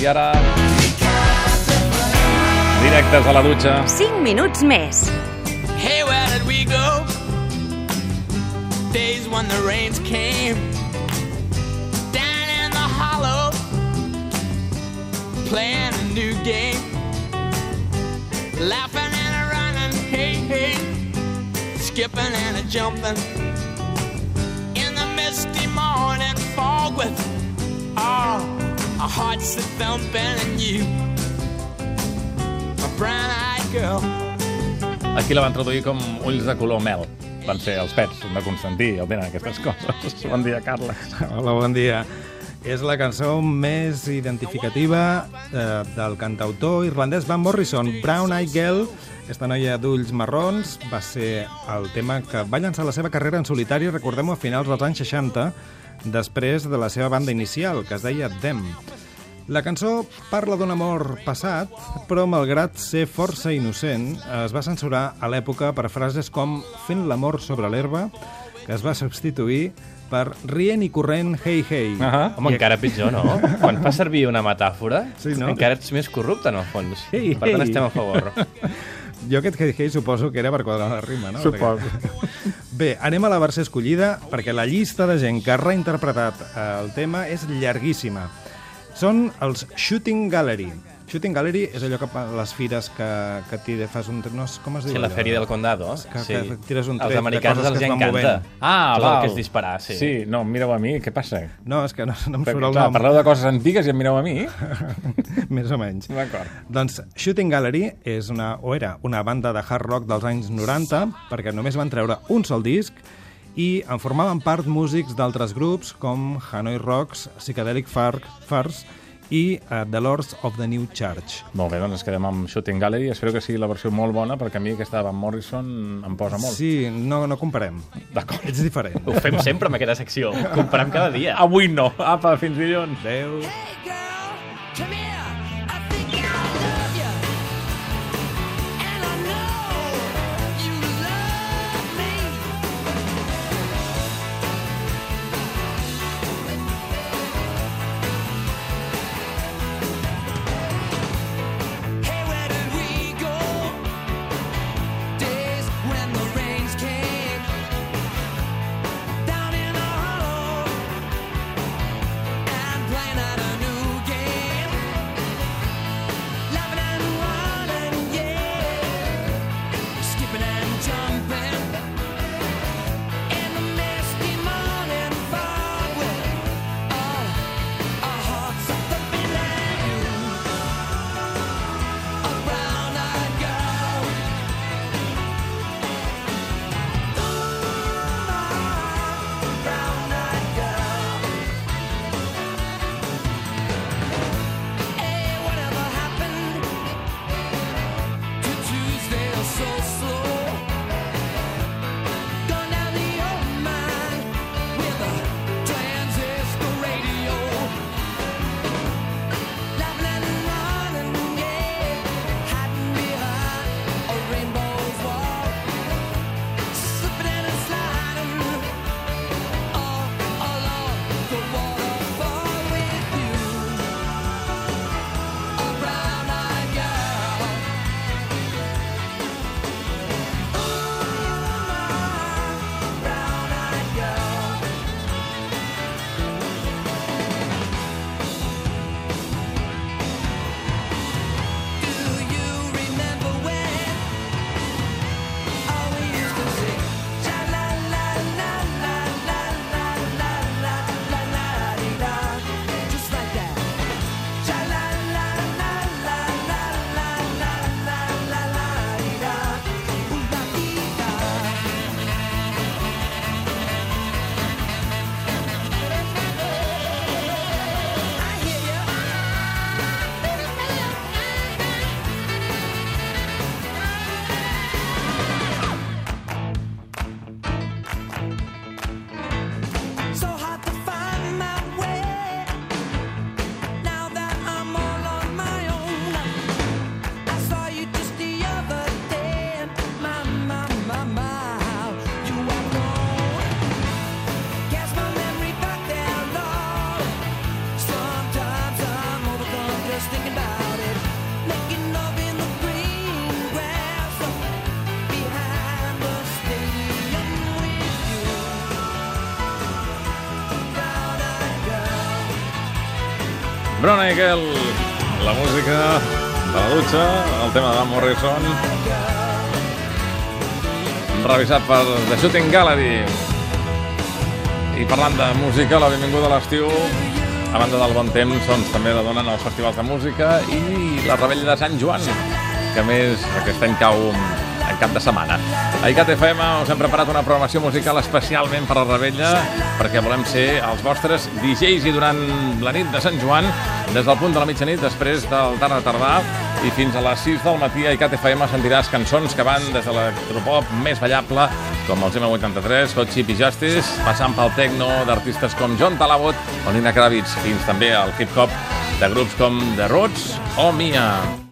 I ara... Directes a la dutxa. 5 minuts més. Hey, where did we go? Days when the rains came down in the hollow, playing a new game, laughing and a running, hey, hey, skipping and a jumping in the misty morning fog with all our hearts a thumping and you, a brown-eyed girl. Aquí la van traduir com ulls de color mel. Van ser els pets de Constantí, el tenen aquestes coses. Bon dia, Carles. Hola, bon dia. És la cançó més identificativa eh, del cantautor irlandès Van Morrison, Brown Eyed Girl. Aquesta noia d'ulls marrons va ser el tema que va llançar la seva carrera en solitari, recordem-ho, a finals dels anys 60, després de la seva banda inicial, que es deia Them. La cançó parla d'un amor passat, però malgrat ser força innocent, es va censurar a l'època per frases com fent l'amor sobre l'herba, que es va substituir per rient i corrent hey hey. Ah Home, encara pitjor, no? Quan fa servir una metàfora, Sí, no? encara ets més corrupte, en el fons. Hey, per tant, hey. estem a favor. Jo aquest hey hey suposo que era per quadrar la rima, no? Suposo. Perquè- Bé, anem a la versió escollida perquè la llista de gent que ha reinterpretat eh, el tema és llarguíssima. Són els Shooting Gallery. Shooting Gallery és allò que les fires que, que tira, fas un... No, sé com es diu Sí, la allò? Feria del Condado. Que- sí. que tires un tret de americans coses els que hi es van encanta. movent. Ah, Tot val. el que és disparar, sí. Sí, no, mireu a mi, què passa? No, és que no, no em Perquè, surt el clar, nom. parleu de coses antigues i em mireu a mi? Més o menys. D'acord. Doncs Shooting Gallery és una, o era una banda de hard rock dels anys 90 perquè només van treure un sol disc i en formaven part músics d'altres grups com Hanoi Rocks, Psychedelic Far Fars i uh, The Lords of the New Church. Molt bé, doncs ens quedem amb Shooting Gallery. Espero que sigui la versió molt bona, perquè a mi aquesta de Van Morrison em posa molt. Sí, no, no comparem. D'acord. Ets diferent. Ho fem sempre amb aquesta secció. Ho comprem cada dia. Avui no. Apa, fins dilluns. Adéu. Hey girl, come here. far. Brona Girl, la música de la dutxa, el tema de Morrison, revisat per The Shooting Gallery. I parlant de música, la benvinguda a l'estiu, a banda del bon temps, doncs, també la donen els festivals de música i la rebella de Sant Joan, que més aquest any cau cap de setmana. A ICAT FM us hem preparat una programació musical especialment per a la rebella, perquè volem ser els vostres DJs i durant la nit de Sant Joan, des del punt de la mitjanit, després del tard de tardà, i fins a les 6 del matí a ICAT FM sentiràs cançons que van des de l'electropop més ballable, com els M83, Hot Chip i Justice, passant pel techno d'artistes com John Talabot o Nina Kravitz, fins també al hip-hop de grups com The Roots o Mia.